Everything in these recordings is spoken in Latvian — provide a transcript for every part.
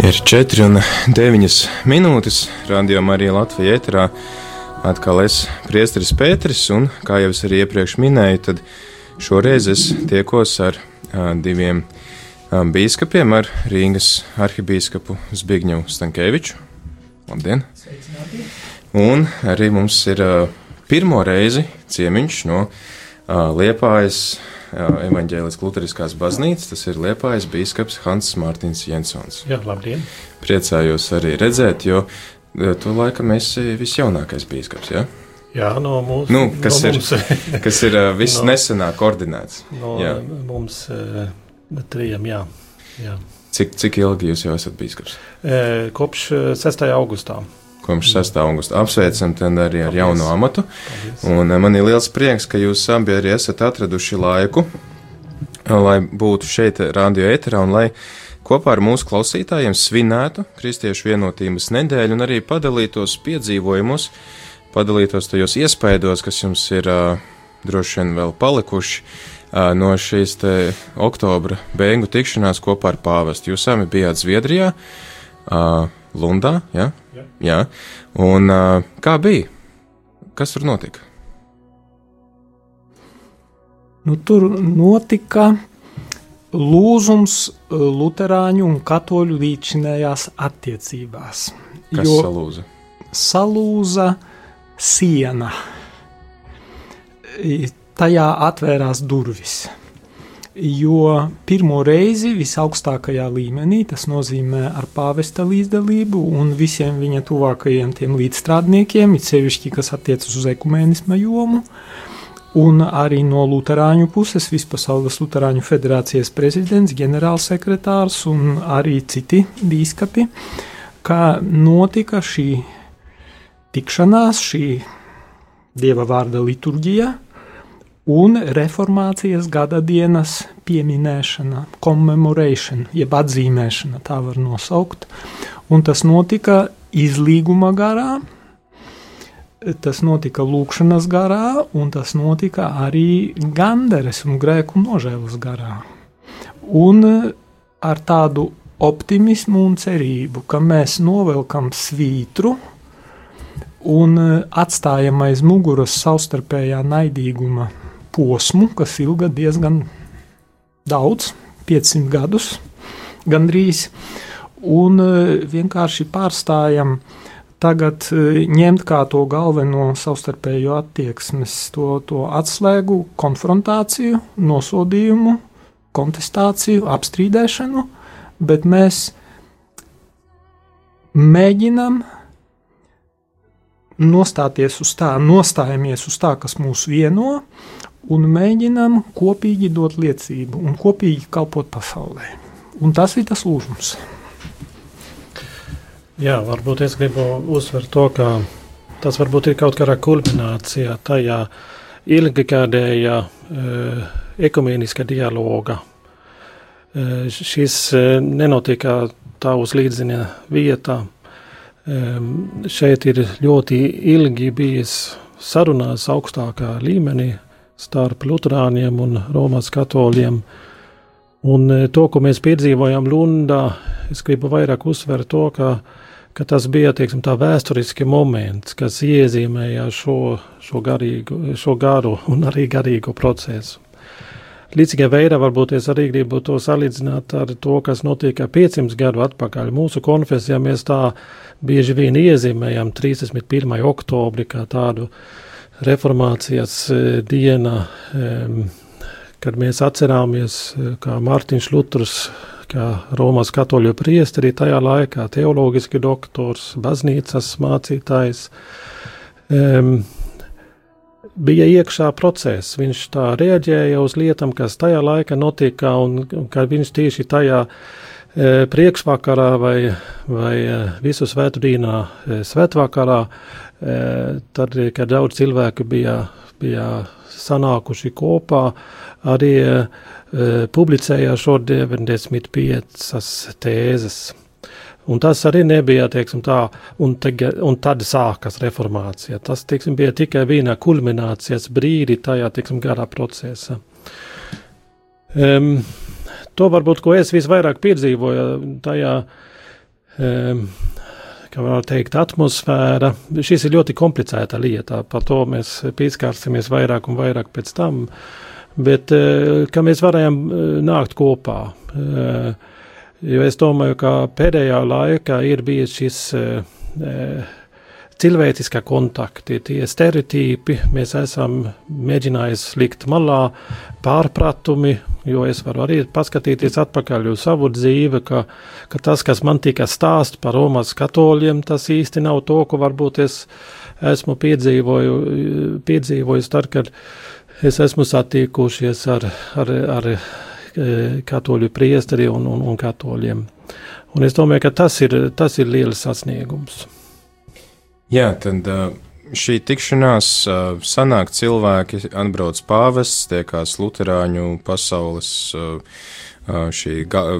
Ir 4 un 9 minūtes. Radio Marija Latvijā ēterā atkal es, Priesteris Pēteris, un kā jau es arī iepriekš minēju, tad šoreiz es tiekos ar a, diviem a, bīskapiem, ar Rīgas arhibīskapu Zbigņevu Stankēviču. Labdien! Sveicināti. Un arī mums ir a, pirmo reizi ciemiņš no Liepājas evaņģēliskās luteriskās baznīcas, tas ir Liepājas bīskaps Hans Mārtiņš Jensons. Jā, labdien! Priecājos arī redzēt, jo tu laikam esi visjaunākais bīskaps, jā? Jā, no mūsu nu, kas, no ir, mums, kas ir viss no, nesenāk koordinēts. No jā. mums uh, trijiem, jā. jā. Cik, cik ilgi jūs jau esat bīskaps? E, kopš 6. augustā kopš 6. augusta. Apsveicam arī ar jauno amatu. Paldies. Un man ir liels prieks, ka jūs abi arī esat atraduši laiku, lai būtu šeit radio ēterā un lai kopā ar mūsu klausītājiem svinētu Kristiešu vienotības nedēļu un arī padalītos piedzīvojumus, padalītos tajos iespaidos, kas jums ir uh, droši vien vēl palikuši uh, no šīs oktobra beigu tikšanās kopā ar pāvestu. Jūs abi bijāt Zviedrijā. Uh, Lundā. Ja? Jā. Jā. Un uh, kā bija? Kas tur notika? Nu, tur notika lūzums Lutāņu un Katoļu līdzinējās attiecībās. Kas salūza? Salūza siena. Tajā atvērās durvis jo pirmo reizi visaugstākajā līmenī, tas nozīmē ar pāvesta līdzdalību un visiem viņa tuvākajiem tiem līdzstrādniekiem, it sevišķi, kas attiecas uz ekumēnisma jomu, un arī no Lutāņu puses Vispasaules Lutāņu federācijas prezidents, ģenerālsekretārs un arī citi bīskapi, kā notika šī tikšanās, šī dieva vārda liturģija, un reformācijas gada dienas pieminēšana, commemoration, jeb atzīmēšana, tā var nosaukt. Un tas notika izlīguma garā, tas notika lūkšanas garā, un tas notika arī ganderes un grēku nožēlas garā. Un ar tādu optimismu un cerību, ka mēs novelkam svītru un atstājam aiz muguras savstarpējā naidīguma posmu, kas ilga diezgan daudz, 500 gadus gandrīz, un e, vienkārši pārstājam tagad e, ņemt kā to galveno savstarpējo attieksmes, to, to atslēgu, konfrontāciju, nosodījumu, kontestāciju, apstrīdēšanu, bet mēs mēģinam nostāties uz tā, nostājamies uz tā, kas mūs vieno, un mēģinām kopīgi dot liecību un kopīgi kalpot pasaulē. Un tas ir tas lūgums. Jā, varbūt es gribu uzsvert to, ka tas varbūt ir kaut kādā kulminācijā tajā ilggadējā e, ekumēniskā dialoga. E, šis e, nenotika tā uz līdzina vietā. E, šeit ir ļoti ilgi bijis sarunās augstākā līmenī starp Lutāņiem un Romas katoļiem. Un e, to, ko mēs piedzīvojām Lundā, es gribu vairāk uzsvērt to, ka, ka tas bija teiksim, tā vēsturiski moments, kas iezīmēja šo, šo, garīgu, šo garu un arī garīgu procesu. Līdzīgā veidā varbūt es arī gribu to salīdzināt ar to, kas notika 500 gadu atpakaļ. Mūsu konfesijā mēs tā bieži vien iezīmējam 31. oktobri kā tādu uh, reformācijas e, diena, kad mēs atcerāmies, e, kā Mārtiņš Luters, kā Romas katoļu priesteri tajā laikā, teoloģiski doktors, baznīcas mācītājs, bija iekšā process. Viņš tā reaģēja uz lietām, kas tajā laikā notika, un, ka viņš tieši tajā e, priekšvakarā vai, vai visu svētdienā, svētvakarā tad, kad daudz cilvēku bija, bija sanākuši kopā, arī publicēja šo 95 tēzes. Un tas arī nebija, teiksim, tā, un, tega, un tad sākas reformācija. Tas, teiksim, bija tikai viena kulminācijas brīdi tajā, teiksim, garā procesā. Um, to varbūt, ko es visvairāk piedzīvoju tajā um, kā var teikt, atmosfēra. Šis ir ļoti komplicēta lieta, par to mēs pieskārsimies vairāk un vairāk pēc tam, bet uh, kā mēs varējām uh, nākt kopā. Uh, jo es domāju, ka pēdējā laikā ir bijis šis cilvēciskā kontakti, tie stereotipi, mēs esam mēģinājuši likt malā pārpratumi, jo es varu arī paskatīties atpakaļ uz savu dzīvi, ka, ka tas, kas man tika stāst par Romas katoļiem, tas īsti nav to, ko varbūt es esmu piedzīvoju, piedzīvojis tad, kad es esmu satikušies ar, ar, ar e, katoļu priesteri un, un, un katoļiem. Un es domāju, ka tas ir, tas ir liels sasniegums. Jā, tad šī tikšanās sanāk cilvēki, atbrauc pāvests, tiekās luterāņu pasaules, šī,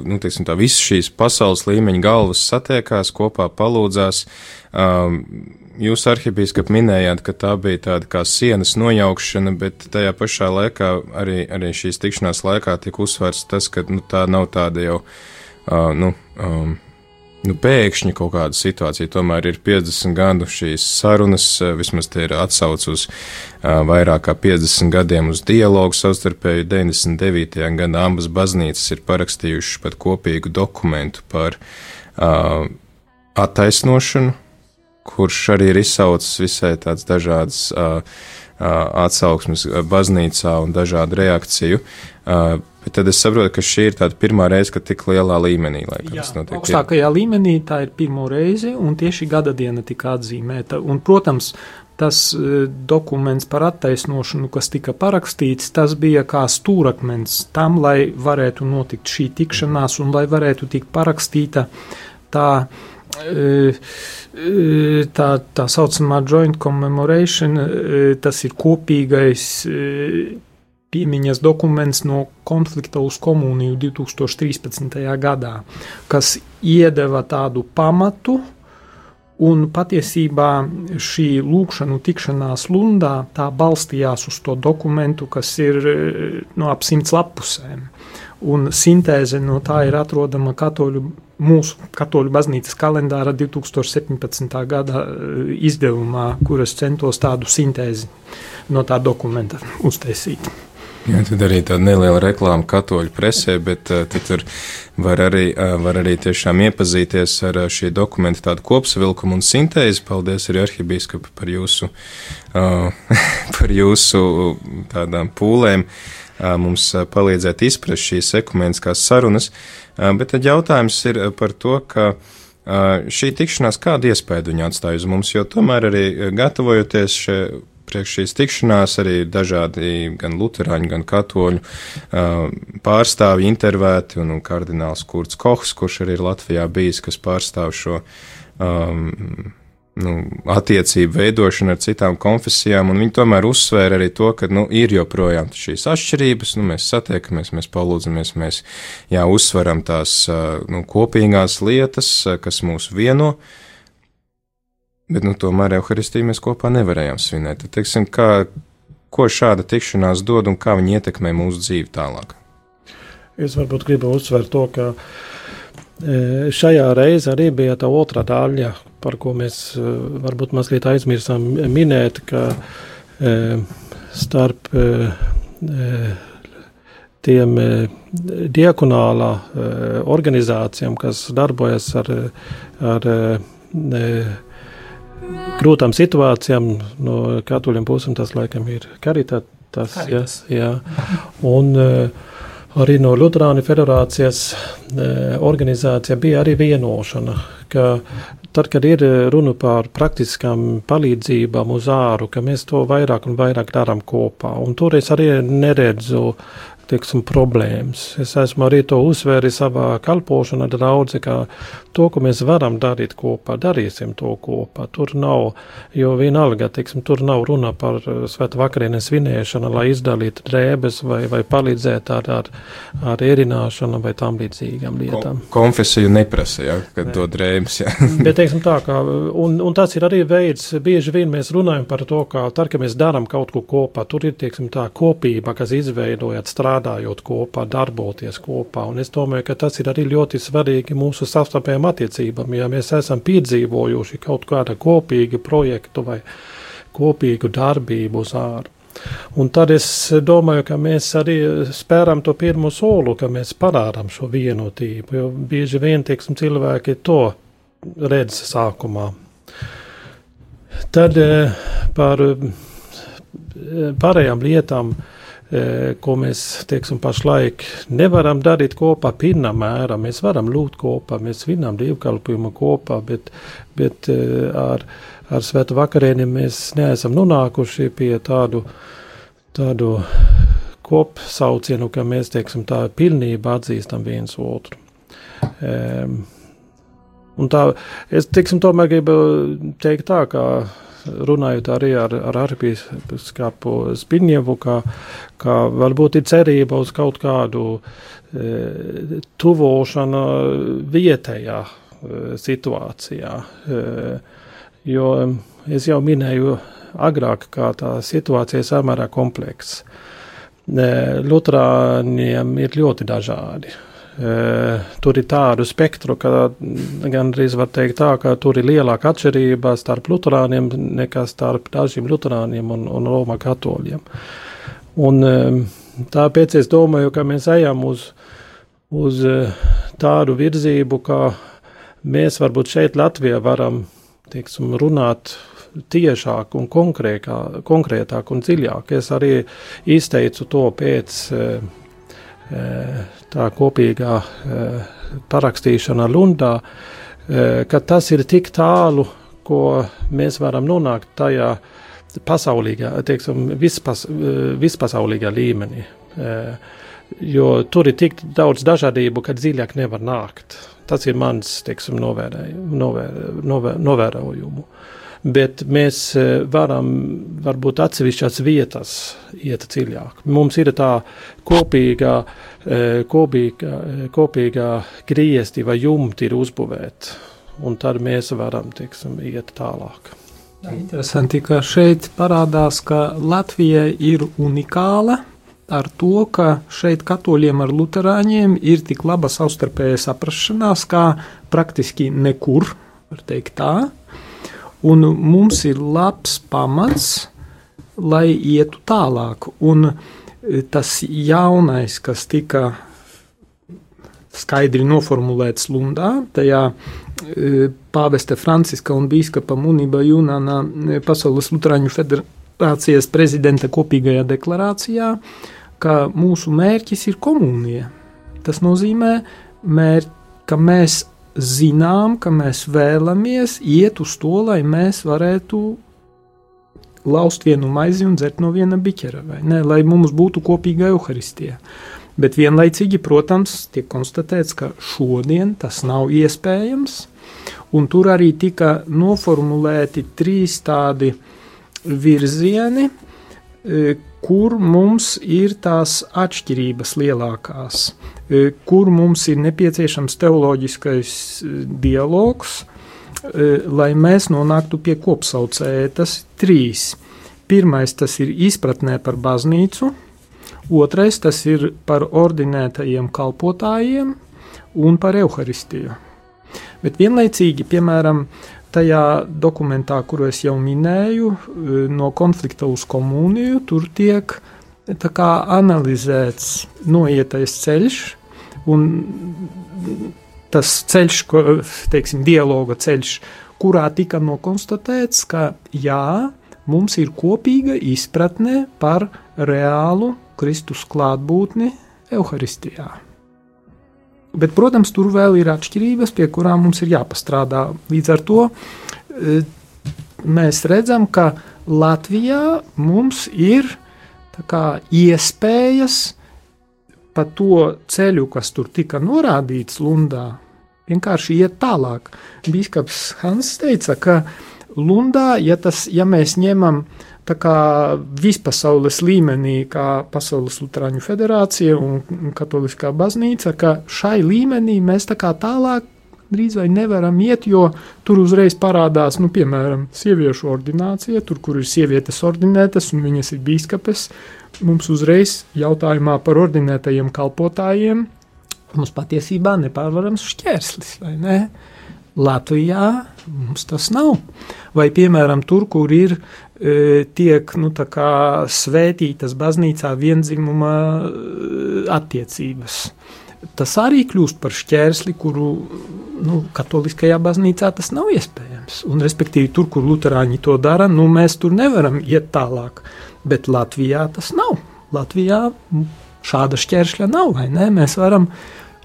nu, teiksim tā, visas šīs pasaules līmeņa galvas satiekās, kopā palūdzās. Jūs, arhibīskap, minējāt, ka tā bija tāda kā sienas nojaukšana, bet tajā pašā laikā arī, arī šīs tikšanās laikā tika uzsvērts tas, ka nu, tā nav tāda jau, nu, um, nu, pēkšņi kaut kāda situācija. Tomēr ir 50 gadu šīs sarunas, eh, vismaz te ir atsauc uz uh, vairāk kā 50 gadiem uz dialogu savstarpēju. 99. gadā abas baznīcas ir parakstījušas pat kopīgu dokumentu par uh, attaisnošanu, kurš arī ir izsaucis visai tāds dažādas uh, atsauksmes baznīcā un dažādu reakciju. Bet tad es saprotu, ka šī ir tāda pirmā reize, kad tik lielā līmenī laikam, Jā, tas notiek. Augstākajā līmenī tā ir pirmo reizi, un tieši gada diena tika atzīmēta. Un, protams, tas dokuments par attaisnošanu, kas tika parakstīts, tas bija kā stūrakmens tam, lai varētu notikt šī tikšanās un lai varētu tikt parakstīta tā tā, tā saucamā joint commemoration, tas ir kopīgais piemiņas dokuments no konflikta uz komuniju 2013. gadā, kas iedeva tādu pamatu, un patiesībā šī lūkšanu tikšanās lundā tā balstījās uz to dokumentu, kas ir no ap simts lapusēm. Un sintēze no tā ir atrodama katoļu, mūsu katoļu baznīcas kalendāra 2017. gada izdevumā, kuras centos tādu sintēzi no tā dokumenta uztaisīt. Jā, tad arī tāda neliela reklāma katoļu presē, bet uh, tur var arī, uh, var arī tiešām iepazīties ar šī dokumenta tādu kopsavilkumu un sintēzi. Paldies arī arhibīskapi par jūsu, par jūsu tādām pūlēm uh, mums palīdzēt izprast šīs ekumeniskās sarunas. Bet tad jautājums ir par to, ka šī tikšanās kādu iespēju viņa atstāja uz mums, jo tomēr arī gatavojoties šai priekš šīs tikšanās arī dažādi gan luterāņi, gan katoļu pārstāvi intervēti, un, un kardināls Kurts Kohs, kurš arī ir Latvijā bijis, kas pārstāv šo um, nu, attiecību veidošanu ar citām konfesijām, un viņi tomēr uzsvēra arī to, ka nu, ir joprojām šīs atšķirības, nu, mēs satiekamies, mēs palūdzamies, mēs jā, uzsveram tās nu, kopīgās lietas, kas mūs vieno. Bet, nu, tomēr Euharistiju mēs kopā nevarējām svinēt. Tad, teiksim, kā, ko šāda tikšanās dod un kā viņi ietekmē mūsu dzīvi tālāk? Es varbūt gribu uzsvērt to, ka šajā reizē arī bija tā otrā daļa, par ko mēs e, varbūt mazliet aizmirsām minēt, ka e, starp tiem diakonālā organizācijām, kas darbojas ar, ar grūtām situācijām no katoļiem pusēm tas laikam ir karitātes. Jā, jā. Un arī no Lutāņu federācijas uh, organizācija bija arī vienošana, ka tad, kad ir runa par praktiskām palīdzībām uz āru, ka mēs to vairāk un vairāk darām kopā. Un tur es arī neredzu teiksim, problēmas. Es esmu arī to uzsvēris savā kalpošanā draudze, ka to, ko mēs varam darīt kopā, darīsim to kopā. Tur nav, jo vienalga, teiksim, tur nav runa par uh, svētu vakarienes svinēšanu, lai izdalītu drēbes vai, vai palīdzēt ar, ar, ar ierināšanu vai tam līdzīgām lietām. Ko, konfesiju neprasa, ja, kad to drēbes, ja. Bet, teiksim tā, ka, un, un tas ir arī veids, bieži vien mēs runājam par to, ka tad, kad mēs darām kaut ko kopā, tur ir, teiksim tā, kopība, kas izveidojat strādāt strādājot kopā, darboties kopā. Un es domāju, ka tas ir arī ļoti svarīgi mūsu savstarpējām attiecībām. Ja mēs esam piedzīvojuši kaut kādu kopīgu projektu vai kopīgu darbību uz ārā. Un tad es domāju, ka mēs arī spēram to pirmo soli, ka mēs parādām šo vienotību. Jo bieži vien teiksim, cilvēki to redz sākumā. Tad eh, par pārējām lietām, e, ko mēs teiksim, pašlaik nevaram darīt kopā, pilnā mērā. Mēs varam lūgt kopā, mēs svinām dievkalpojumu kopā, bet, bet e, ar, ar svētu vakarieni mēs neesam nonākuši pie tādu, tādu kopsaucienu, ka mēs teiksim, tā pilnībā atzīstam viens otru. Um, tā, es teiksim, tomēr gribu teikt tā, ka runājot arī ar, ar arhipīskapu Spiņievu, ka, ka varbūt ir cerība uz kaut kādu e, tuvošanu vietējā e, situācijā. E, jo es jau minēju agrāk, kā tā situācija ir samērā kompleksa. E, Lutrāņiem ir ļoti dažādi. Eh, tur ir tādu spektru, ka gandrīz var teikt tā, ka tur ir lielāka atšķirība starp luterāniem nekā starp dažiem luterāniem un, un Roma katoļiem. Un eh, tāpēc es domāju, ka mēs ejam uz, uz eh, tādu virzību, ka mēs varbūt šeit Latvijā varam, teiksim, runāt tiešāk un konkrētāk un dziļāk. Es arī izteicu to pēc tā kopīgā parakstīšana Lundā, ka tas ir tik tālu, ko mēs varam nonākt tajā pasaulīgā, teiksim, vispas, vispasaulīgā līmenī. Jo tur ir tik daudz dažādību, ka dziļāk nevar nākt. Tas ir mans, teiksim, novērējumu. Novēr, novēr, novērojumu bet mēs e, varam varbūt atsevišķās vietās iet dziļāk. Mums ir tā kopīgā, e, kopīgā, e, kopīgā griezti vai jumti ir uzbūvēti, un tad mēs varam, teiksim, iet tālāk. Interesanti, ka šeit parādās, ka Latvija ir unikāla ar to, ka šeit katoļiem ar luterāņiem ir tik laba savstarpēja saprašanās, kā praktiski nekur, var teikt tā. Un mums ir labs pamats, lai ietu tālāk. Un e, tas jaunais, kas tika skaidri noformulēts Lundā, tajā e, pāvesta Franciska un bīskapa Munība Junāna e, Pasaules Lutāņu federācijas prezidenta kopīgajā deklarācijā, ka mūsu mērķis ir komunija. Tas nozīmē, mēr, ka mēs zinām, ka mēs vēlamies iet uz to, lai mēs varētu laust vienu maizi un dzert no viena biķera, vai ne, lai mums būtu kopīga evaharistija. Bet vienlaicīgi, protams, tiek konstatēts, ka šodien tas nav iespējams, un tur arī tika noformulēti trīs tādi virzieni, e, kur mums ir tās atšķirības lielākās. E, kur mums ir nepieciešams teoloģiskais e, dialogs, e, lai mēs nonāktu pie kopsaucēja. Tas ir trīs. Pirmais tas ir izpratnē par baznīcu, otrais tas ir par ordinētajiem kalpotājiem un par evaharistiju. Bet vienlaicīgi, piemēram, tajā dokumentā, kuru es jau minēju, no konflikta uz komuniju, tur tiek analizēts noietais ceļš, tas ceļš, ko, teiksim, dialoga ceļš, kurā tika nokonstatēts, ka jā, mums ir kopīga izpratne par reālu Kristus klātbūtni Euharistijā. Bet, protams, tur vēl ir atšķirības, pie kurām mums ir jāpastrādā. Līdz ar to e, mēs redzam, ka Latvijā mums ir kā, iespējas pa to ceļu, kas tur tika norādīts Lundā, vienkārši iet tālāk. Bīskaps Hans teica, ka Lundā, ja, tas, ja mēs ņemam vispasaules līmenī, kā Pasaules Lutāņu federācija un Katoliskā baznīca, ka šai līmenī mēs tā kā tālāk drīz vai nevaram iet, jo tur uzreiz parādās, nu, piemēram, sieviešu ordinācija, tur, kur ir sievietes ordinētas un viņas ir bīskapes. Mums uzreiz jautājumā par ordinētajiem kalpotājiem mums patiesībā nepārvarams šķērslis, vai ne? Latvijā mums tas nav. Vai, piemēram, tur, kur ir e, tiek nu, svētītas baznīcā vienzimuma e, attiecības. Tas arī kļūst par šķērsli, kuru nu, katoliskajā baznīcā tas nav iespējams. Un, respektīvi, tur, kur luterāņi to dara, nu, mēs tur nevaram iet tālāk. Bet Latvijā tas nav. Latvijā šāda šķēršļa nav. Mēs varam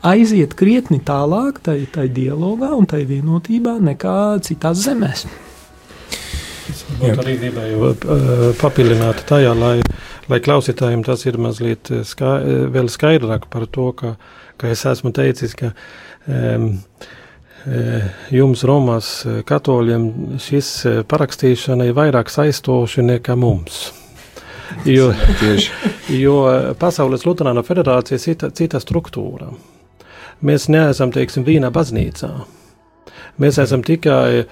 aiziet krietni tālāk tai, tai dialogā un tai vienotībā nekā citās zemēs. Es arī gribēju uh, papildināt tajā, lai, lai klausītājiem tas ir mazliet skai, vēl skaidrāk par to, ka, ka es esmu teicis, ka um, jums, Romas katoļiem, šis parakstīšana ir vairāk saistoši nekā mums. Jo, jo Pasaules Lutāna federācija ir cita, cita struktūra. Mēs neesam, teiksim, vienā baznīcā. Mēs esam tikai e,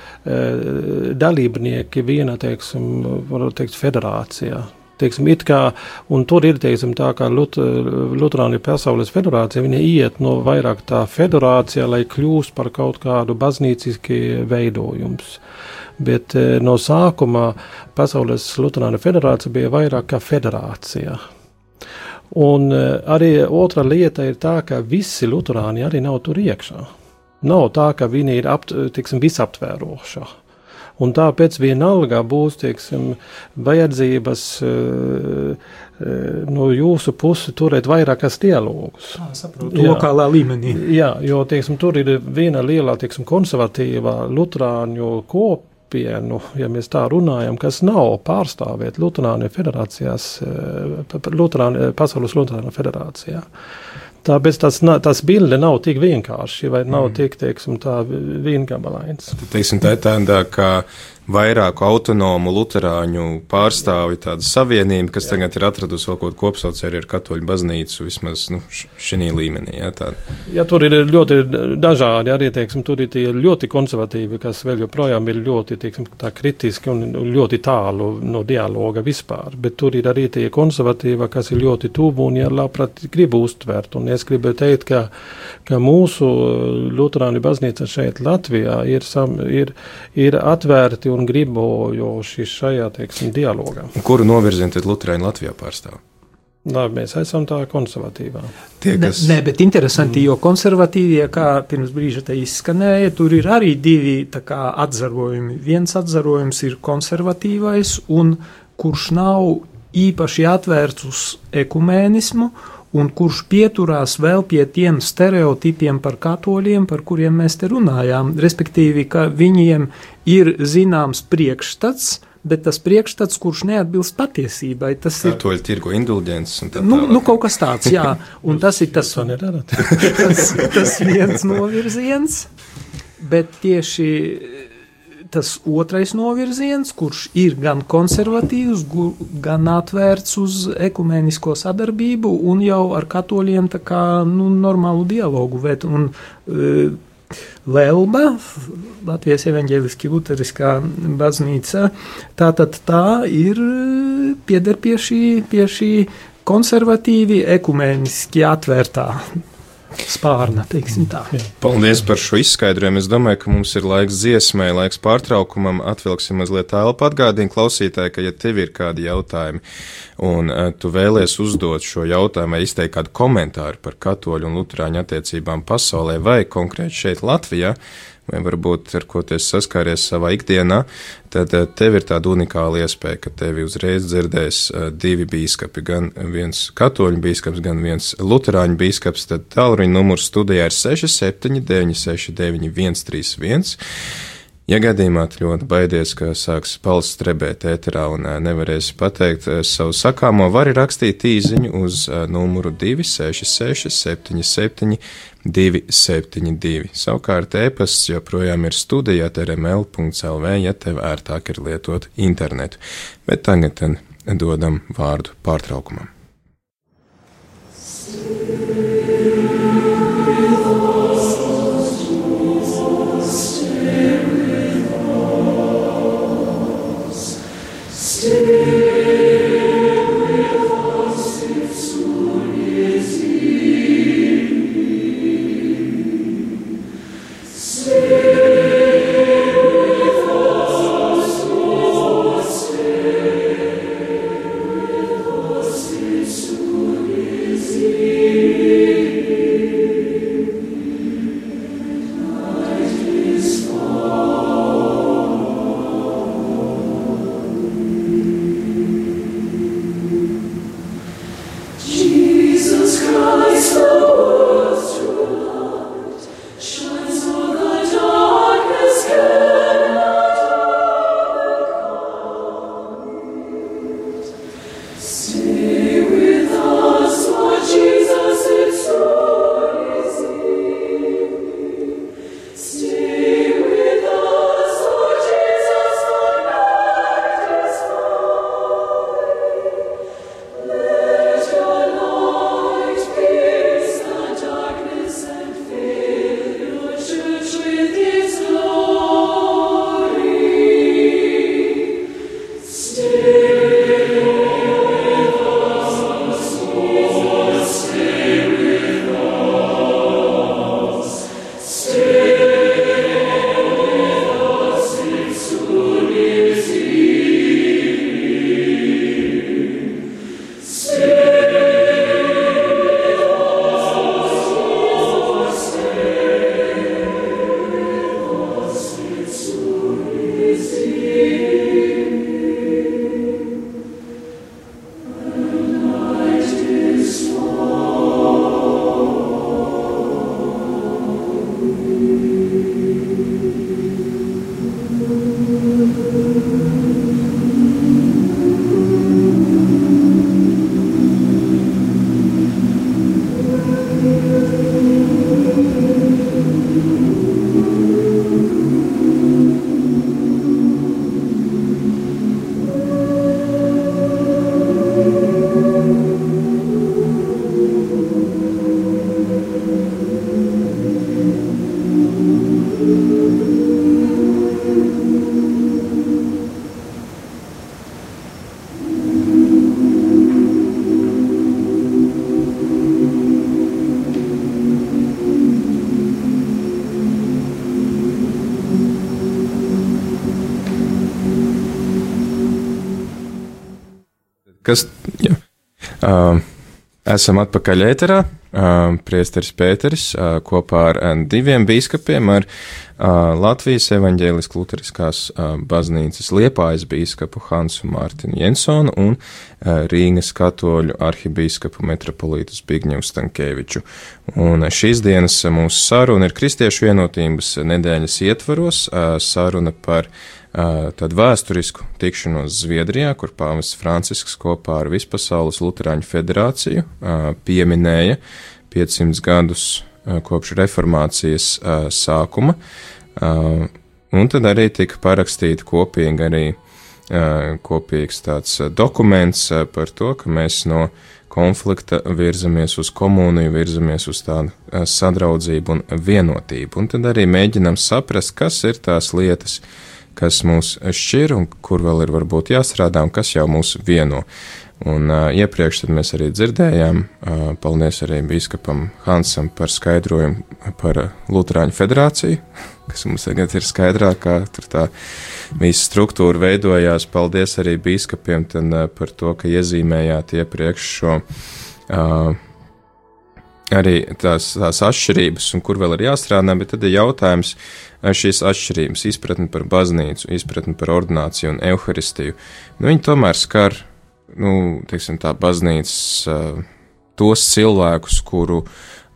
dalībnieki vienā, teiksim, teikt, federācijā. Teiksim, kā, tur ir teiksim, tā, ka Lut, Lutāņu pasaules federācija iet no vairāk tā federācija, lai kļūst par kaut kādu baznīciski veidojums. Bet e, no sākuma Pasaules Lutāņu federācija bija vairāk kā federācija. Un eh, arī otra lieta ir tā, ka visi luterāni arī nav tur iekšā. Nav tā, ka viņi ir apt, tiksim, visaptvēroša. Un tāpēc vienalga būs teiksim, vajadzības uh, no jūsu puses turēt vairākas dialogus. Tā saprotu, lokālā līmenī. Jā, jo teiksim, tur ir viena liela teiksim, konservatīva luterāņu kopa kopienu, ja mēs tā runājam, kas nav pārstāvēt Lutāņu federācijās, eh, Lutāņu, Pasaules Lutāņu federācijā. Tāpēc tas, tas bilde nav tik vienkārši, vai nav mm. tik, teiksim, tā viengabalains. Teiksim, tā ir tāda, ka vairāku autonomu luterāņu pārstāvi tāda savienība, kas tagad ir atradusi vēl kaut kopsaucēju ar katoļu baznīcu, vismaz nu, šī līmenī. Jā, tā. Jā, tur ir ļoti dažādi, arī teiksim, tur ir tie ļoti konservatīvi, kas vēl joprojām ir ļoti teiksim, kritiski un ļoti tālu no dialoga vispār, bet tur ir arī tie konservatīvi, kas ir ļoti tuvu un ja labprāt gribu uztvert. Un es gribu teikt, ka, ka mūsu luterāņu baznīca šeit Latvijā ir, sam, ir, ir atvērti un gribojoši šajā, teiksim, dialogā. Kuru novirzienu tad Lutāņi Latvijā pārstāv? Labi, mēs esam tā konservatīvā. Tie, kas... Nē, ne, bet interesanti, jo konservatīvie, kā pirms brīža te izskanēja, tur ir arī divi kā, atzarojumi. Viens atzarojums ir konservatīvais, un kurš nav īpaši atvērts uz ekumēnismu, un kurš pieturās vēl pie tiem stereotipiem par katoļiem, par kuriem mēs te runājām. Respektīvi, ka viņiem ir zināms priekšstats, bet tas priekšstats, kurš neatbilst patiesībai, tas ir. Katoļu tirgu indulģents un tā nu, tālāk. Nu, kaut kas tāds, jā. Un tas ir tas, tas, tas viens novirziens, bet tieši tas otrais novirziens, kurš ir gan konservatīvs, gan atvērts uz ekumenisko sadarbību un jau ar katoļiem tā kā nu, normālu dialogu vēt. Un, uh, Lelba, Latvijas evaņģēliski luteriskā baznīca, tātad tā ir pieder pie šī, pie šī konservatīvi ekumeniski atvērtā spārna. Paldies par šo izskaidrojumu. Es domāju, ka mums ir laiks dziesmai, laiks pārtraukumam. Atvilksim mazliet telpu. Atgādini klausītāji, ka, ja tev ir kādi jautājumi un uh, tu vēlies uzdot šo jautājumu vai izteikt kādu komentāru par katoļu un luterāņu attiecībām pasaulē vai konkrēti šeit Latvijā, vai varbūt ar ko tu saskāries savā ikdienā, tad eh, tev ir tāda unikāla iespēja, ka tevi uzreiz dzirdēs eh, divi bīskapi, gan viens katoļu bīskaps, gan viens luterāņu bīskaps, tad tālruņa numurs studijā ir 679 691 131. Ja gadījumā tu ļoti baidies, ka sāks pals strebēt ēterā un nevarēsi pateikt savu sakāmo, vari rakstīt īziņu uz numuru 266 77 272. Savukārt e-pasts joprojām ir studija rml.lv, ja tev ērtāk ir lietot internetu. Bet tagad dodam vārdu pārtraukumam. Kas? Esam atpakaļ ēterā. Priesteris Pēteris kopā ar diviem bīskapiem, ar Latvijas evaņģēliskās luteriskās baznīcas liepājas bīskapu Hansu Mārtiņu Jensonu un Rīgas katoļu arhibīskapu metropolītu Zbigņevu Stankēviču. Un šīs dienas mūsu saruna ir Kristiešu vienotības nedēļas ietvaros, saruna par tādu vēsturisku tikšanos Zviedrijā, kur pāvests Francisks kopā ar Vispasaules Lutāņu federāciju pieminēja 500 gadus kopš reformācijas sākuma, un tad arī tika parakstīta kopīgi arī kopīgs tāds dokuments par to, ka mēs no konflikta virzamies uz komuniju, virzamies uz tādu sadraudzību un vienotību, un tad arī mēģinam saprast, kas ir tās lietas, kas mūs šķir un kur vēl ir varbūt jāstrādā un kas jau mūs vieno. Un uh, iepriekš mēs arī dzirdējām, uh, paldies arī biskupam Hansam par skaidrojumu par uh, Lutāņu federāciju, kas mums tagad ir skaidrāk, kā tur tā visa struktūra veidojās. Paldies arī biskupiem tad, uh, par to, ka iezīmējāt iepriekš šo. Uh, arī tās, tās atšķirības, un kur vēl ir jāstrādā, bet tad ir jautājums, šīs atšķirības, izpratne par baznīcu, izpratne par ordināciju un evaharistiju, nu, viņi tomēr skar, nu, teiksim, tā baznīcas tos cilvēkus, kuru,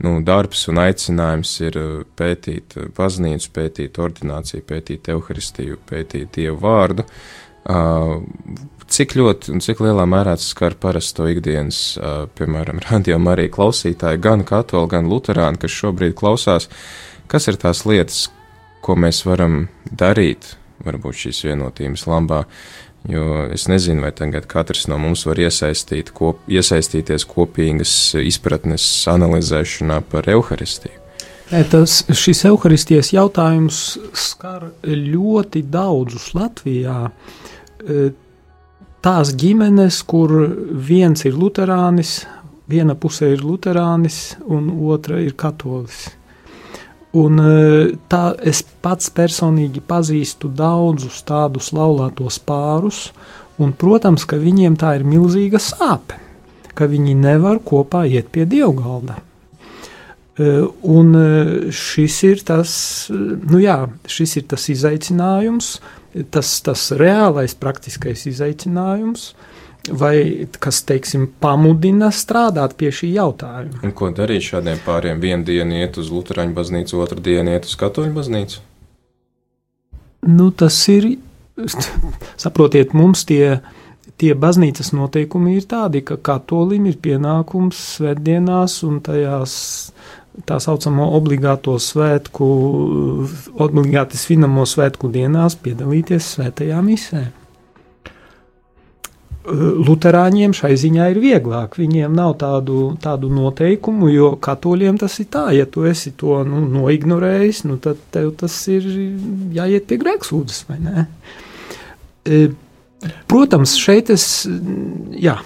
nu, darbs un aicinājums ir pētīt baznīcu, pētīt ordināciju, pētīt evaharistiju, pētīt dievu vārdu. Cik ļoti un cik lielā mērā tas skar parasto ikdienas, piemēram, radiokamā arī klausītāji, gan katoļi, gan luterāni, kas šobrīd klausās, kas ir tās lietas, ko mēs varam darīt, varbūt šīs vienotības labā. Jo es nezinu, vai tagad katrs no mums var iesaistīt, kop, iesaistīties kopīgas izpratnes analizēšanā par evaharistiju. Tas, šis evaharistijas jautājums skar ļoti daudzus Latvijā. Tās ģimenes, kur viens ir luterānis, viena pusē ir luterānis un otra ir katolis. Un, e, tā es pats personīgi pazīstu daudzus tādus laulātos pārus, un, protams, ka viņiem tā ir milzīga sāpe, ka viņi nevar kopā iet pie dievgalda. E, un e, šis ir tas, nu jā, šis ir tas izaicinājums, tas, tas reālais praktiskais izaicinājums, vai kas, teiksim, pamudina strādāt pie šī jautājuma. Un ko darīt šādiem pāriem? Vienu dienu iet uz Lutāņu baznīcu, otru dienu iet uz Katoļu baznīcu? Nu, tas ir, saprotiet, mums tie, tie baznīcas noteikumi ir tādi, ka katolim ir pienākums svētdienās un tajās tā saucamo obligāto svētku, obligāti svinamo svētku dienās piedalīties svētajā misē. Lutāņiem šai ziņā ir vieglāk. Viņiem nav tādu, tādu noteikumu, jo katoļiem tas ir tā, ja tu esi to nu, noignorējis, nu, tad tev tas ir jāiet pie grēksūdzes, vai ne? E, protams, šeit es, jā,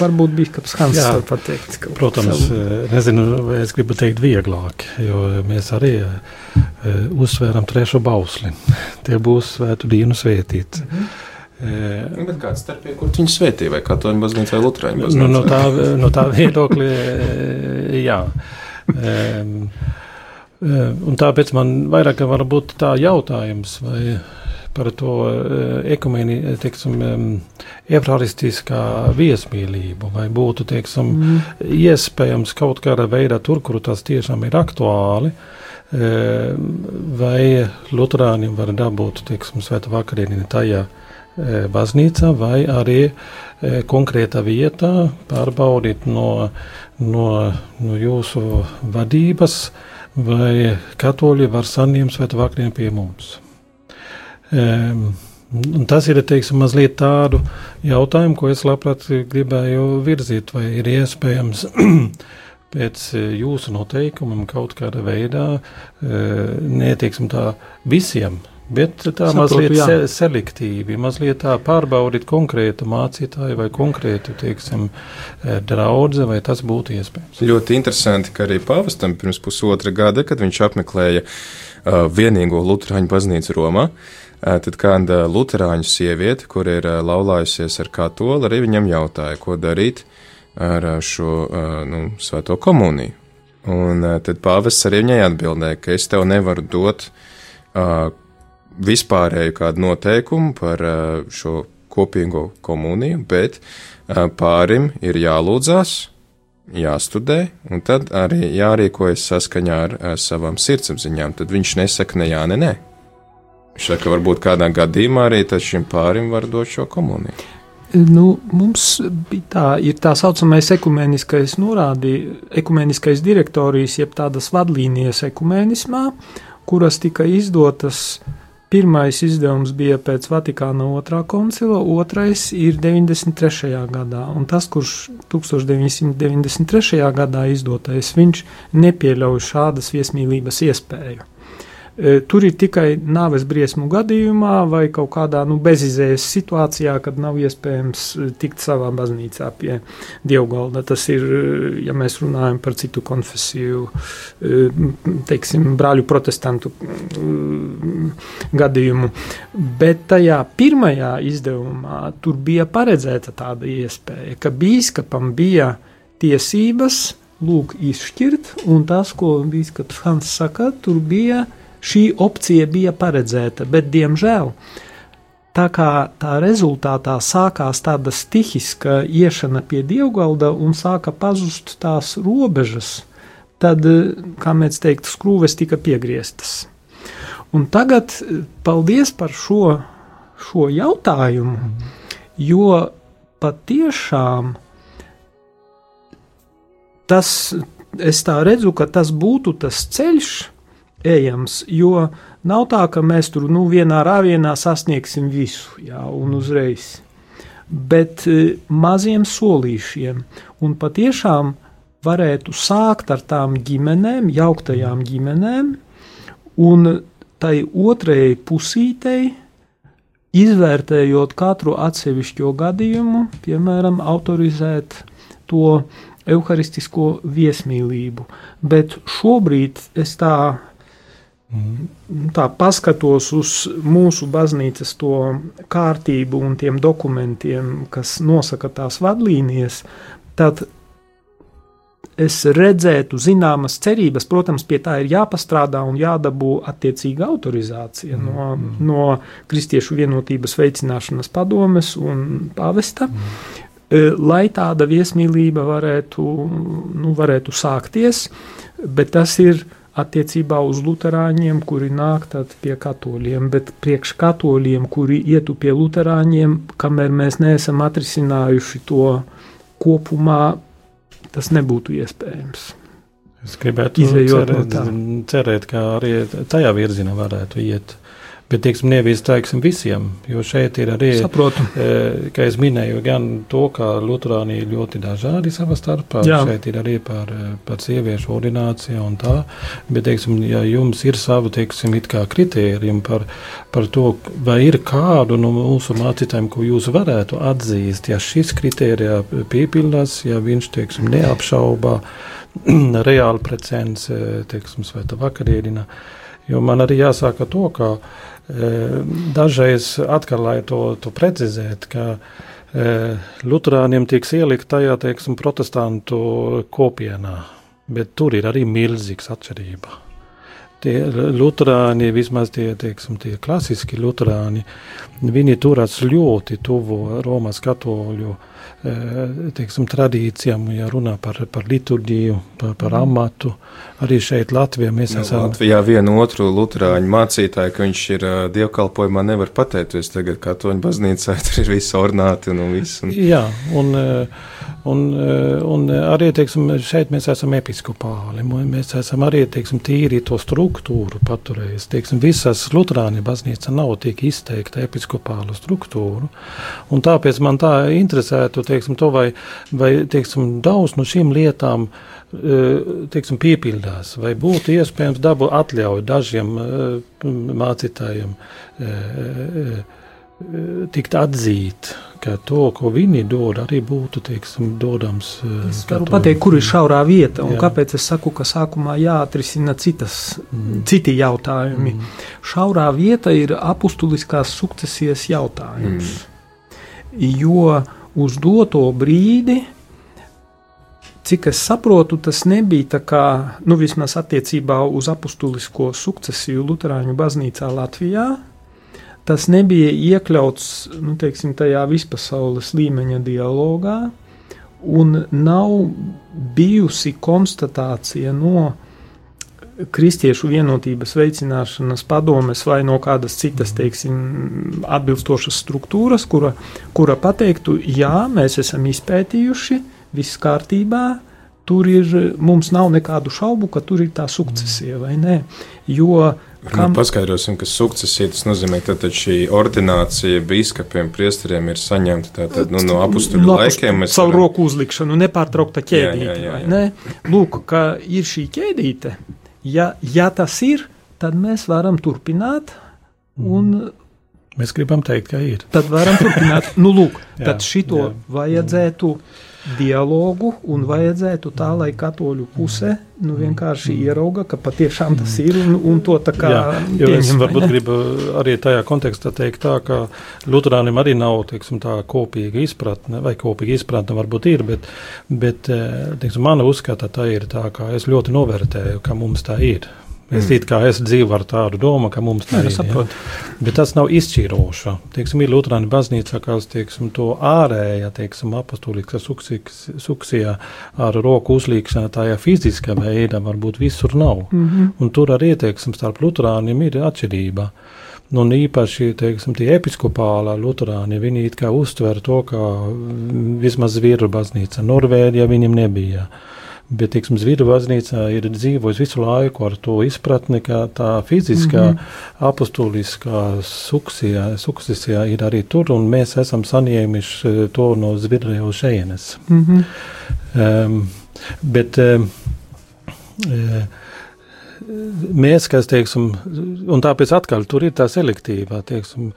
varbūt bija kāds Hans, jā, pateikt. Protams, savu... E, nezinu, vai es gribu teikt vieglāk, jo mēs arī uh, uzsvēram trešo bausli. Tie būs svētu dienu svētīti. Mm -hmm. Nu, bet kāds starp pie kur viņi svētī, vai katoļu baznīca vai lutrāņu baznīca? Nu, no, tā, no tā viedokļa, jā. Un tāpēc man vairāk varbūt tā jautājums, vai par to ekumēni, teiksim, evraristiskā viesmīlību, vai būtu, teiksim, mm. iespējams kaut kādā veidā tur, kur tas tiešām ir aktuāli, vai luterāņiem var dabūt, teiksim, sveta vakarieni tajā, E, baznīca vai arī konkrēta vietā pārbaudīt no, no, no jūsu vadības, vai katoļi var saņemt svētvakariem pie mums. Un tas ir teiksim, mazliet tādu jautājumu, ko es labprāt gribēju virzīt, vai ir iespējams pēc jūsu noteikumiem kaut kādā veidā, neteiksim tā visiem Bet tā Saprotu, mazliet jā. se, selektīvi, mazliet tā pārbaudīt konkrētu mācītāju vai konkrētu, teiksim, eh, draudze, vai tas būtu iespējams. Ļoti interesanti, ka arī pavastam pirms pusotra gada, kad viņš apmeklēja uh, vienīgo Lutāņu baznīcu Romā, Tad kāda luterāņu sieviete, kur ir laulājusies ar katoli, arī viņam jautāja, ko darīt ar šo nu, svēto komuniju. Un tad pāvests arī viņai atbildēja, ka es tev nevaru dot vispārēju kādu noteikumu par šo kopīgo komuniju, bet pārim ir jālūdzās, jāstudē, un tad arī jārīkojas saskaņā ar savām sirdsapziņām. Tad viņš nesaka ne jā, ne nē. Viņš saka, varbūt kādā gadījumā arī šim pārim var dot šo komuniju. Nu, mums bija tā, ir tā saucamais ekumeniskais norādi, ekumeniskais direktorijas, jeb tādas vadlīnijas ekumenismā, kuras tika izdotas. Pirmais izdevums bija pēc Vatikāna otrā koncila, otrais ir 93. gadā, un tas, kurš 1993. gadā izdotais, viņš nepieļauj šādas viesmīlības iespēju. E, tur ir tikai nāves briesmu gadījumā vai kaut kādā nu, bezizējas situācijā, kad nav iespējams e, tikt savā baznīcā pie dievgalda. Tas ir, e, ja mēs runājam par citu konfesiju, teiksim, brāļu protestantu gadījumu. Bet tajā pirmajā izdevumā tur bija paredzēta tāda iespēja, ka bīskapam bija tiesības lūk izšķirt, un tas, ko bīskaps Hans saka, tur bija šī opcija bija paredzēta, bet diemžēl tā kā tā rezultātā sākās tāda stihiska iešana pie dievgalda un sāka pazust tās robežas, tad, kā mēs teikt, skrūves tika piegrieztas. Un tagad paldies par šo, šo jautājumu, jo patiešām tas, es tā redzu, ka tas būtu tas ceļš, ejams. Jo nav tā, ka mēs tur nu, vienā rāvienā sasniegsim visu, jā, un uzreiz. Bet e, maziem solīšiem, un patiešām varētu sākt ar tām ģimenēm, jauktajām ģimenēm, un tai otrajai pusītei, izvērtējot katru atsevišķo gadījumu, piemēram, autorizēt to evaharistisko viesmīlību. Bet šobrīd es tā Tā paskatos uz mūsu baznīcas to kārtību un tiem dokumentiem, kas nosaka tās vadlīnijas, tad es redzētu zināmas cerības. Protams, pie tā ir jāpastrādā un jādabū attiecīga autorizācija mm. no, mm. no Kristiešu vienotības veicināšanas padomes un pavesta. Mm. Lai tāda viesmīlība varētu, nu, varētu sākties, bet tas ir attiecībā uz luterāņiem, kuri nāk pie katoļiem, bet priekš katoļiem, kuri ietu pie luterāņiem, kamēr mēs neesam atrisinājuši to kopumā, tas nebūtu iespējams. Es gribētu cerēt, no cerēt, ka arī tajā virzienā varētu iet. Bet, teiksim, nevis teiksim visiem, jo šeit ir arī, Saprotu. e, kā es minēju, gan to, ka Lutāni ir ļoti dažādi savā starpā. Jā. Šeit ir arī par, par sieviešu ordināciju un tā. Bet, teiksim, ja jums ir savu, teiksim, it kā kritērijumi par, par to, vai ir kādu no mūsu mācītājiem, ko jūs varētu atzīst, ja šis kritērijā piepildās, ja viņš, teiksim, neapšaubā reāli precens, teiksim, svēta vakariedina. Jo man arī jāsaka to, ka Dažreiz atkal, lai to, to precizētu, ka Lutāniem tiek ielikt tajā, teiksim, protestantu kopienā, bet tur ir arī milzīgs atšķirība. Tie Lutāni, vismaz tie, teiksim, tie klasiski Lutāni, viņi turas ļoti tuvu Romas katoļu uh, Eh, teiksim, tradīcijām, ja runā par, par liturģiju, par, par mhm. amatu. Arī šeit Latvijā mēs nu, esam. Latvijā vienu otru luterāņu mācītāju, ka viņš ir uh, dievkalpojumā, nevar pateikt, jo es tagad katoļu baznīcā tur ir visi ornāti un, viss. Un... Jā, un, un, un arī, teiksim, šeit mēs esam episkopāli, mēs esam arī, teiksim, tīri to struktūru paturējis. Teiksim, visas luterāņu baznīca nav tik izteikta episkopālu struktūru, un tāpēc man tā interesētu, teiksim, to, vai, vai teiksim, daudz no šīm lietām e, teiksim, piepildās, vai būtu iespējams dabūt atļauju dažiem mācītājiem tikt atzīt ka to, ko viņi dod, arī būtu teiksim, dodams. Es varu pateikt, kur ir šaurā vieta un jā. kāpēc es saku, ka sākumā jāatrisina citas, mm. citi jautājumi. Mm. Šaurā vieta ir apustuliskās sukcesijas jautājums. Mm. Jo uz doto brīdi cik es saprotu, tas nebija tā kā, nu, vismaz attiecībā uz apustulisko sukcesiju Lutāņu baznīcā Latvijā. Tas nebija iekļauts nu, teiksim, tajā vispasaules līmeņa dialogā, un nav bijusi konstatācija no kristiešu vienotības veicināšanas padomes vai no kādas citas, teiksim, atbilstošas struktūras, kura, kura pateiktu, jā, mēs esam izpētījuši, viss kārtībā. Tur ir, mums nav nekādu šaubu, ka tur ir tā sukcesija, vai ne? Jo Kam... Nu, paskaidrosim, ka sukcesija tas nozīmē, ka šī ordinācija biskupiem, priesteriem ir saņemta tātad, nu, no apstuļu laikiem. Savu varam... roku uzlikšanu, nepārtraukta ķēdīte. Jā, jā, jā, jā. Ne? Lūk, ka ir šī ķēdīte. Ja, ja tas ir, tad mēs varam turpināt un mm. Mēs gribam teikt, ka ir. Tad varam turpināt. Nu, lūk, jā, tad šito jā. vajadzētu dialogu un vajadzētu tā, lai katoļu puse nu, vienkārši ierauga, ka patiešām tas ir un, un to tā kā. Jā, jo pieņem, es varbūt gribu arī tajā kontekstā teikt tā, ka Luterānim arī nav, teiksim, tā kopīga izpratne, vai kopīga izpratne varbūt ir, bet, bet eh, teiksim, mana uzskata tā ir tā, ka es ļoti novērtēju, ka mums tā ir. Es mm. kā es dzīvoju ar tādu domu, ka mums tā ir. Ja? Bet tas nav izšķiroši. Teiksim, ir Lutāņu baznīca, kas teiksim, to ārējā, teiksim, apostoliskā suksijā ar roku uzlīkšana tajā fiziskā veidā varbūt visur nav. Mm -hmm. Un tur arī, teiksim, starp Lutāņiem ir atšķirība. Un īpaši teiksim, tie episkopālā luterāni, viņi it kā uztver to, ka vismaz vīru baznīca Norvēģija viņam nebija. Uh, Bet, teiksim, Zviedru baznīcā ir dzīvojis visu laiku ar to izpratni, ka tā fiziskā mm -hmm. apustuliskā suksijā, suksijā ir arī tur, un mēs esam saņēmuši eh, to no Zviedrijas šejienes. Mm -hmm. um, bet um, uh, mēs, kas, teiksim, un tāpēc atkal tur ir tā selektīvā, teiksim,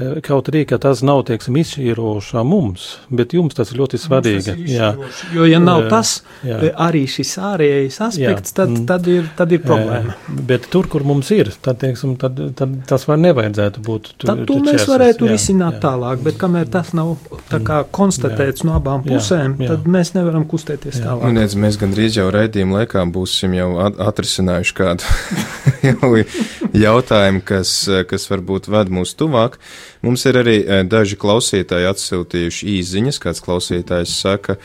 Eh, kaut arī tas nav teiksim, izšķirošā mums, bet jums tas ir ļoti svarīgi. Jā. Jo, ja nav tas, jā. Eh, arī šis ārējais aspekts, jā. tad, mm. tad, ir, tad ir problēma. Bet tur, kur mums ir, tad, teiksim, tad, tad tas var nevajadzētu būt. Tu, tad to mēs varētu jā, risināt jā. tālāk, bet kamēr tas nav kā, konstatēts jā. no abām pusēm, jā, jā. tad mēs nevaram kustēties jā. tālāk. Un, redz, mēs gandrīz jau raidījuma laikā būsim jau atrisinājuši kādu jautājumu, kas, kas varbūt ved mūs tuvāk. Mums ir arī e, daži klausītāji atsūtījuši īziņas, kāds klausītājs saka,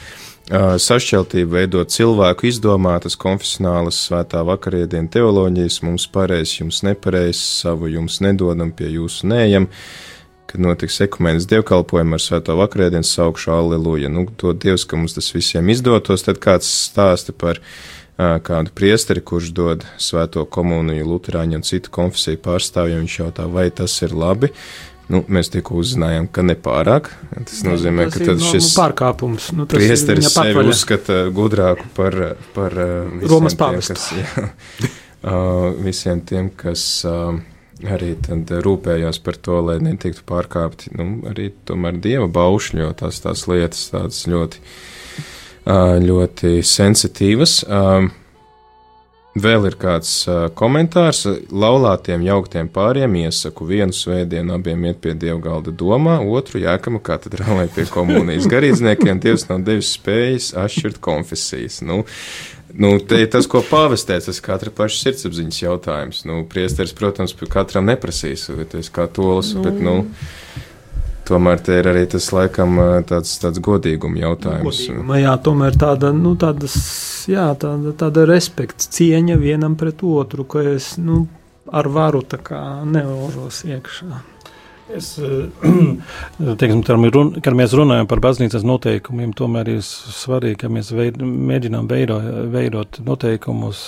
sašķeltība veido cilvēku izdomātas konfesionālas svētā vakariedienu teoloģijas, mums pareizs, jums nepareizs, savu jums nedodam, pie jūsu nējam kad notiks ekumēnas dievkalpojumi ar svēto vakariedienu saukšu Alleluja. Nu, to Dievs, ka mums tas visiem izdotos, tad kāds stāsta par uh, kādu priesteri, kurš dod svēto komuniju Luterāņu un citu konfesiju pārstāvjiem, viņš jautā, vai tas ir labi, Nu, mēs tikko uzzinājām, ka nepārāk. Tas nozīmē, tas ka tad šis pārkāpums. Nu, priesteris sevi uzskata gudrāku par, par Romas pāvestu. Visiem tiem, kas arī rūpējās par to, lai netiktu pārkāpti nu, arī tomēr dieva baušļi, jo tās, tās lietas tādas ļoti, ļoti sensitīvas. Vēl ir kāds uh, komentārs. Laulātiem jauktiem pāriem iesaku vienu svētdienu abiem iet pie dieva galda domā, otru jēkamu katedrālē pie komunijas garīdzniekiem. Dievs nav devis spējas atšķirt konfesijas. Nu, nu, te ir tas, ko pāvestēts, tas katra paša sirdsapziņas jautājums. Nu, priesteris, protams, katram neprasīs, vai tas kā tolis, nu. bet, nu. Tomēr te ir arī tas, laikam, tāds, tāds godīguma jautājums. Godīguma, jā, tomēr tāda, nu, tādas, jā, tāda, tāda respekts, cieņa vienam pret otru, ka es, nu, ar varu tā kā neožos iekšā. Es, teiksim, run, kad mēs runājam par baznīcas noteikumiem, tomēr ir svarīgi, ka mēs veid, mēģinām veido, veidot noteikumus,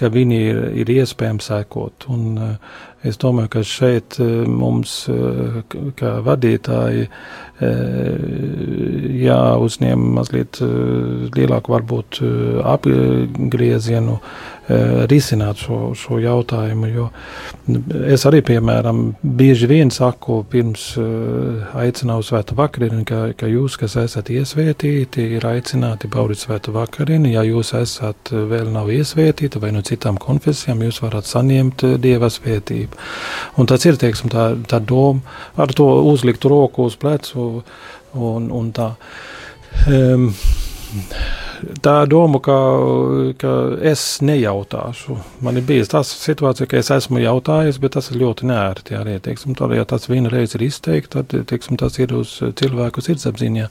ka viņi ir, ir iespējams sekot. Un es domāju, ka šeit mums, kā vadītāji, jāuzņem mazliet lielāku varbūt apgriezienu risināt šo, šo jautājumu. Jo es arī, piemēram, bieži vien saku, pirms aicināju svētu vakariņu, ka, ka jūs, kas esat iesvētīti, ir aicināti baudīt svētu vakariņu. Ja jūs esat vēl nav iesvētīti vai no citām konfesijām, jūs varat saņemt dieva svētību. Un tas ir, teiksim, tā, tā doma ar to uzlikt roku uz plecu un, un tā. Um, tā doma, ka, ka es nejautāšu. Man ir bijusi tā situācija, ka es esmu jautājis, bet tas ir ļoti nērti. Arī, teiksim, tā, ja tas viena reize ir izteikts, tad teiksim, tas ir uz cilvēku sirdsapziņā.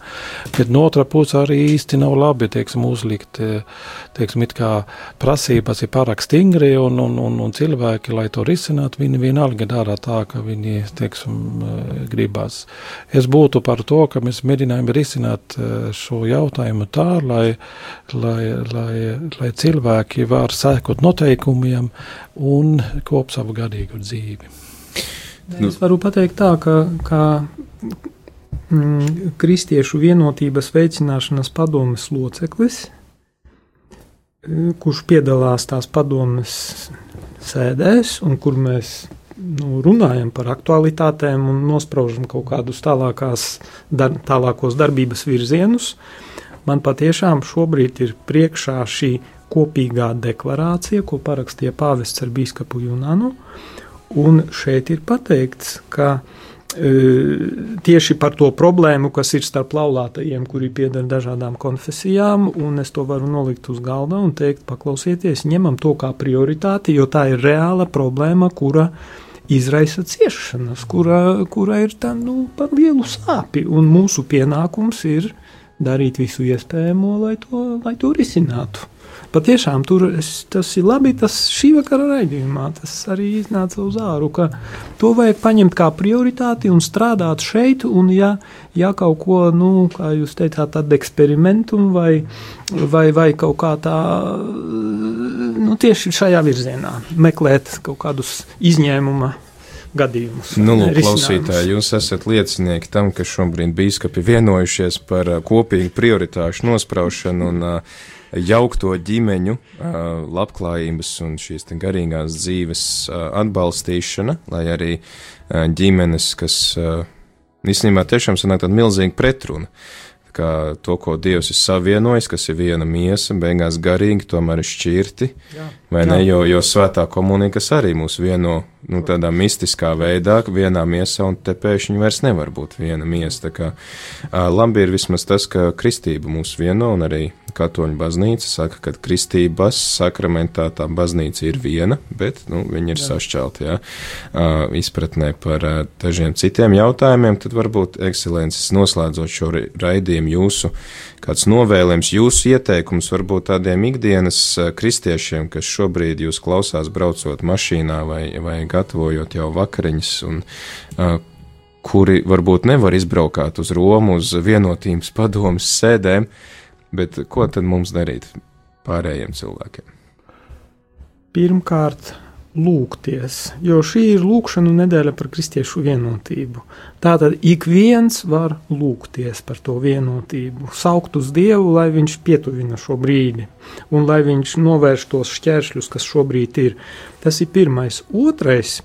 Bet no otra puses arī īsti nav labi teiksim, uzlikt teiksim, prasības ir pārāk stingri, un, un, un, un cilvēki, lai to risinātu, viņi vienalga dara tā, ka viņi teiksim, gribas. Es būtu par to, ka mēs mēģinājām risināt šo jautājumu tā, lai lai, lai, lai cilvēki var sekot noteikumiem un kop savu gadīgu dzīvi. Nu. Es varu pateikt tā, ka, ka mm, Kristiešu vienotības veicināšanas padomes loceklis, kurš piedalās tās padomes sēdēs un kur mēs nu, runājam par aktualitātēm un nospraužam kaut kādus tālākās, dar, tālākos darbības virzienus, uh, Man patiešām šobrīd ir priekšā šī kopīgā deklarācija, ko parakstīja pāvests ar biskupu Junanu, un šeit ir pateikts, ka e, tieši par to problēmu, kas ir starp laulātajiem, kuri pieder dažādām konfesijām, un es to varu nolikt uz galda un teikt, paklausieties, ņemam to kā prioritāti, jo tā ir reāla problēma, kura izraisa ciešanas, kura, kura ir tā, nu, par lielu sāpi, un mūsu pienākums ir darīt visu iespējamo, lai to, lai to risinātu. Patiešām tur es, tas ir labi. Tas šī vakara raidījumā tas arī iznāca uz āru, ka to vajag paņemt kā prioritāti un strādāt šeit. Un, ja, ja kaut ko, nu, kā jūs teicāt, tādu eksperimentu vai, vai, vai kaut kā tā, nu, tieši šajā virzienā meklēt kaut kādus izņēmumu gadījumus. Nu, lūk, klausītāji, jūs esat liecinieki tam, ka šobrīd bīskapi vienojušies par kopīgu prioritāšu nospraušanu un uh, jaukto ģimeņu uh, labklājības un šīs garīgās dzīves uh, atbalstīšana, lai arī uh, ģimenes, kas īstenībā tiešām sanāk tāda milzīga pretruna. Kā to, ko Dievs ir savienojis, kas ir viena miesa, beigās garīgi, tomēr ir šķirti. Jā. Vai Jā. ne? Jo, jo svētā komunika, kas arī mūs vieno nu, tādā mistiskā veidā, vienā miesā, un te pēkšņi vairs nevar būt viena miesa. Kā labi ir vismaz tas, ka kristība mūs vieno, un arī katoļu baznīca saka, ka kristības sakramentā tā baznīca ir viena, bet nu, viņi ir sašķelti, jā, izpratnē par dažiem citiem jautājumiem, tad varbūt ekscelences noslēdzot šo raidījumu jūsu kāds novēlējums, jūsu ieteikums varbūt tādiem ikdienas kristiešiem, kas šobrīd jūs klausās braucot mašīnā vai, vai gatavojot jau vakariņas, un uh, kuri varbūt nevar izbraukāt uz Romu, uz vienotības padomus sēdēm, bet ko tad mums darīt pārējiem cilvēkiem? Pirmkārt, lūgties, jo šī ir lūkšanu nedēļa par kristiešu vienotību. Tātad ik viens var lūgties par to vienotību, saukt uz Dievu, lai viņš pietuvina šo brīdi un lai viņš novērš tos šķēršļus, kas šobrīd ir. Tas ir pirmais. Otrais,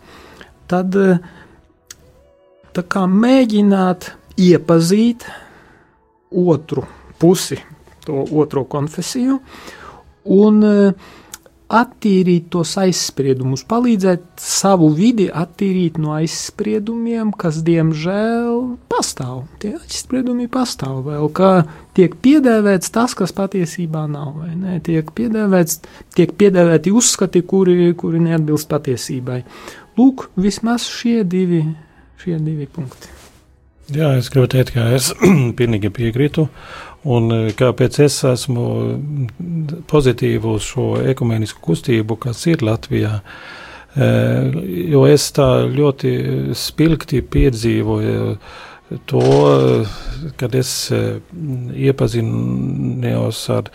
tad tā kā mēģināt iepazīt otru pusi, to otro konfesiju, un uh, attīrīt tos aizspriedumus, palīdzēt savu vidi attīrīt no aizspriedumiem, kas diemžēl pastāv. Tie aizspriedumi pastāv vēl, kā tiek piedēvēts tas, kas patiesībā nav, vai ne? Tiek piedēvēts, tiek piedēvēti uzskati, kuri, kuri neatbilst patiesībai. Lūk, vismaz šie divi, šie divi punkti. Jā, es gribu teikt, ka es pilnīgi piekrītu. Un e, kāpēc es esmu pozitīvu šo ekumenisku kustību, kas ir Latvijā? E, jo es tā ļoti spilgti piedzīvoju to, kad es e, iepazinos ar,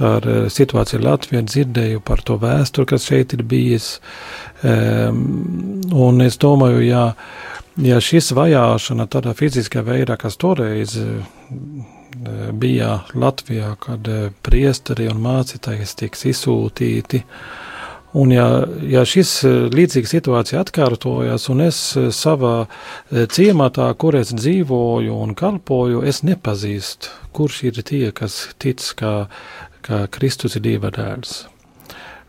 ar situāciju Latvijā, dzirdēju par to vēsturi, kas šeit ir bijis. Un es domāju, ja, ja šis vajāšana tādā fiziskā veidā, kas toreiz bija Latvijā, kad priesteri un mācītājs tiks izsūtīti Un ja, ja šis līdzīga situācija atkārtojas, un es savā ciematā, kur es dzīvoju un kalpoju, es nepazīstu, kurš ir tie, kas tic, ka, ka Kristus ir Dieva dēls.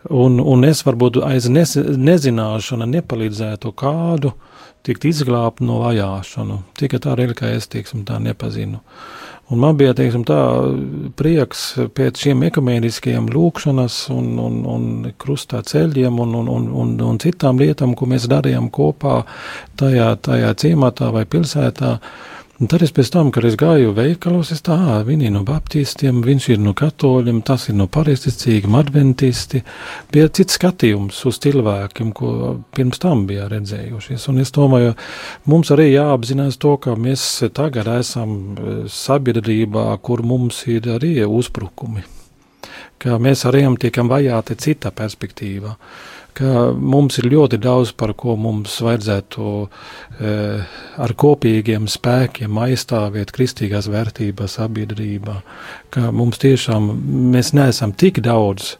Un, un es varbūt aiz nes, nezināšana nepalīdzētu kādu tikt izglābt no vajāšanu, tikai tā reļ, ka es, teiksim, tā nepazinu. Un man bija, teiksim, tā prieks pēc šiem ekumēniskajiem lūkšanas un, un, un krustā ceļiem un, un, un, un, un citām lietām, ko mēs darījām kopā tajā, tajā ciematā vai pilsētā. Uh, Un tad es pēc tam, kad es gāju veikalos, es tā, viņi ir no baptistiem, viņš ir no katoļiem, tas ir no pareizticīgiem, adventisti. Bija cits skatījums uz cilvēkiem, ko pirms tam bija redzējušies. Un es domāju, mums arī jāapzinās to, ka mēs tagad esam e, sabiedrībā, kur mums ir arī uzbrukumi. Ka mēs arī tiekam vajāti cita perspektīvā ka mums ir ļoti daudz, par ko mums vajadzētu e, ar kopīgiem spēkiem aizstāvēt kristīgās vērtības sabiedrībā, ka mums tiešām mēs neesam tik daudz,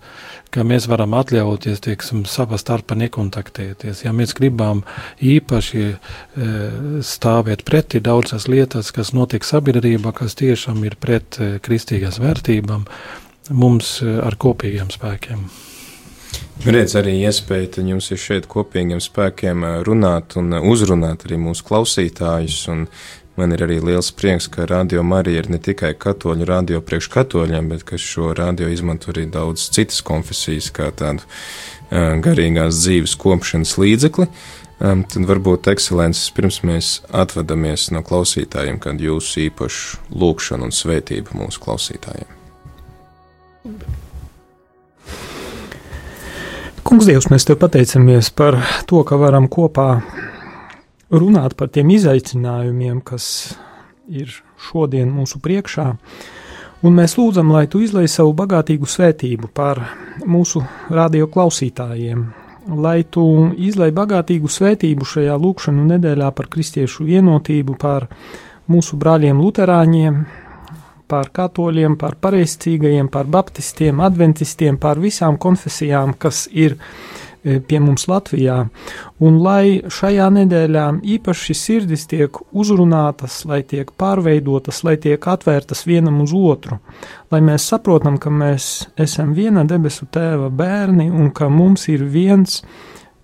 ka mēs varam atļauties, teiksim, savā starpā nekontaktēties. Ja mēs gribam īpaši e, stāvēt pretī daudzas lietas, kas notiek sabiedrībā, kas tiešām ir pret e, kristīgās vērtībām, mums e, ar kopīgiem spēkiem. Redz arī iespēja jums ir šeit kopīgiem spēkiem runāt un uzrunāt arī mūsu klausītājus. Man ir arī liels prieks, ka Radio Marija ir ne tikai katoļu radio priekš katoļiem, bet ka šo radio izmanto arī daudz citas konfesijas kā tādu uh, garīgās dzīves kopšanas līdzekli. Tad varbūt ekscelences pirms mēs atvadamies no klausītājiem, kad jūsu īpašu lūkšanu un svētību mūsu klausītājiem. Kungs, Dievs, mēs te pateicamies par to, ka varam kopā runāt par tiem izaicinājumiem, kas ir šodien mūsu priekšā. Un mēs lūdzam, lai tu izlai savu bagātīgu svētību par mūsu radio klausītājiem, lai tu izlai bagātīgu svētību šajā lūkšanu nedēļā par kristiešu vienotību, par mūsu brāļiem luterāņiem, par katoļiem, par pareizcīgajiem, par baptistiem, adventistiem, par visām konfesijām, kas ir e, pie mums Latvijā, un lai šajā nedēļā īpaši sirdis tiek uzrunātas, lai tiek pārveidotas, lai tiek atvērtas vienam uz otru, lai mēs saprotam, ka mēs esam viena debesu tēva bērni un ka mums ir viens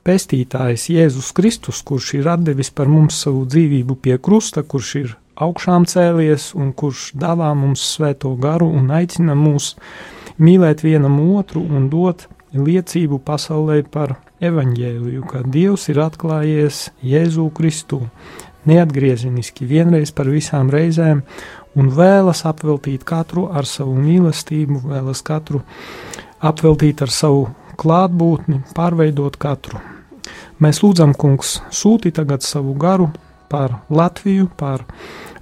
pestītājs Jēzus Kristus, kurš ir atdevis par mums savu dzīvību pie krusta, kurš ir augšām cēlies un kurš dāvā mums svēto garu un aicina mūs mīlēt vienam otru un dot liecību pasaulē par evaņģēliju, ka Dievs ir atklājies Jēzu Kristu neatgriezeniski vienreiz par visām reizēm un vēlas apveltīt katru ar savu mīlestību, vēlas katru apveltīt ar savu klātbūtni, pārveidot katru. Mēs lūdzam, kungs, sūti tagad savu garu par Latviju, par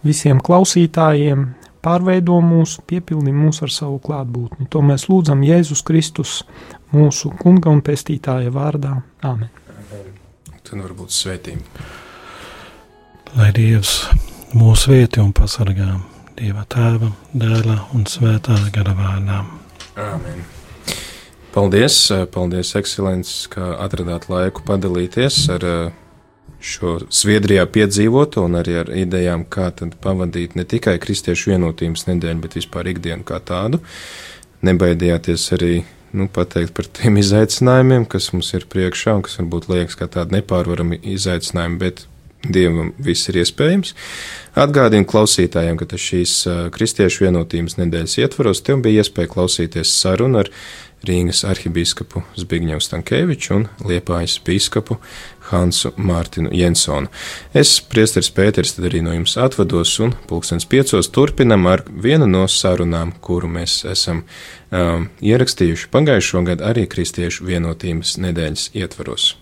visiem klausītājiem, pārveido mūs, piepildi mūs ar savu klātbūtni. To mēs lūdzam Jēzus Kristus, mūsu kunga un pestītāja vārdā. Āmen. Tad varbūt svētība. Lai Dievs mūs vieti un pasargā Dieva tēva, dēla un svētā gara vārdā. Āmen. Paldies, paldies, ekscelences, ka atradāt laiku padalīties ar uh, šo Zviedrijā piedzīvoto un arī ar idejām, kā tad pavadīt ne tikai kristiešu vienotības nedēļu, bet vispār ikdienu kā tādu. Nebaidījāties arī nu, pateikt par tiem izaicinājumiem, kas mums ir priekšā un kas varbūt liekas kā tādi nepārvarami izaicinājumi, bet Dievam viss ir iespējams. Atgādinu klausītājiem, ka šīs kristiešu vienotības nedēļas ietvaros tev bija iespēja klausīties sarunu ar Rīgas arhibīskapu Zbigņevu Stankēviču un Liepājas bīskapu Hansu Mārtinu Jensonu. Es, priesteris Pēters, tad arī no jums atvados un pulkstens piecos turpinam ar vienu no sarunām, kuru mēs esam um, ierakstījuši pagājušo gadu arī Kristiešu vienotības nedēļas ietvaros.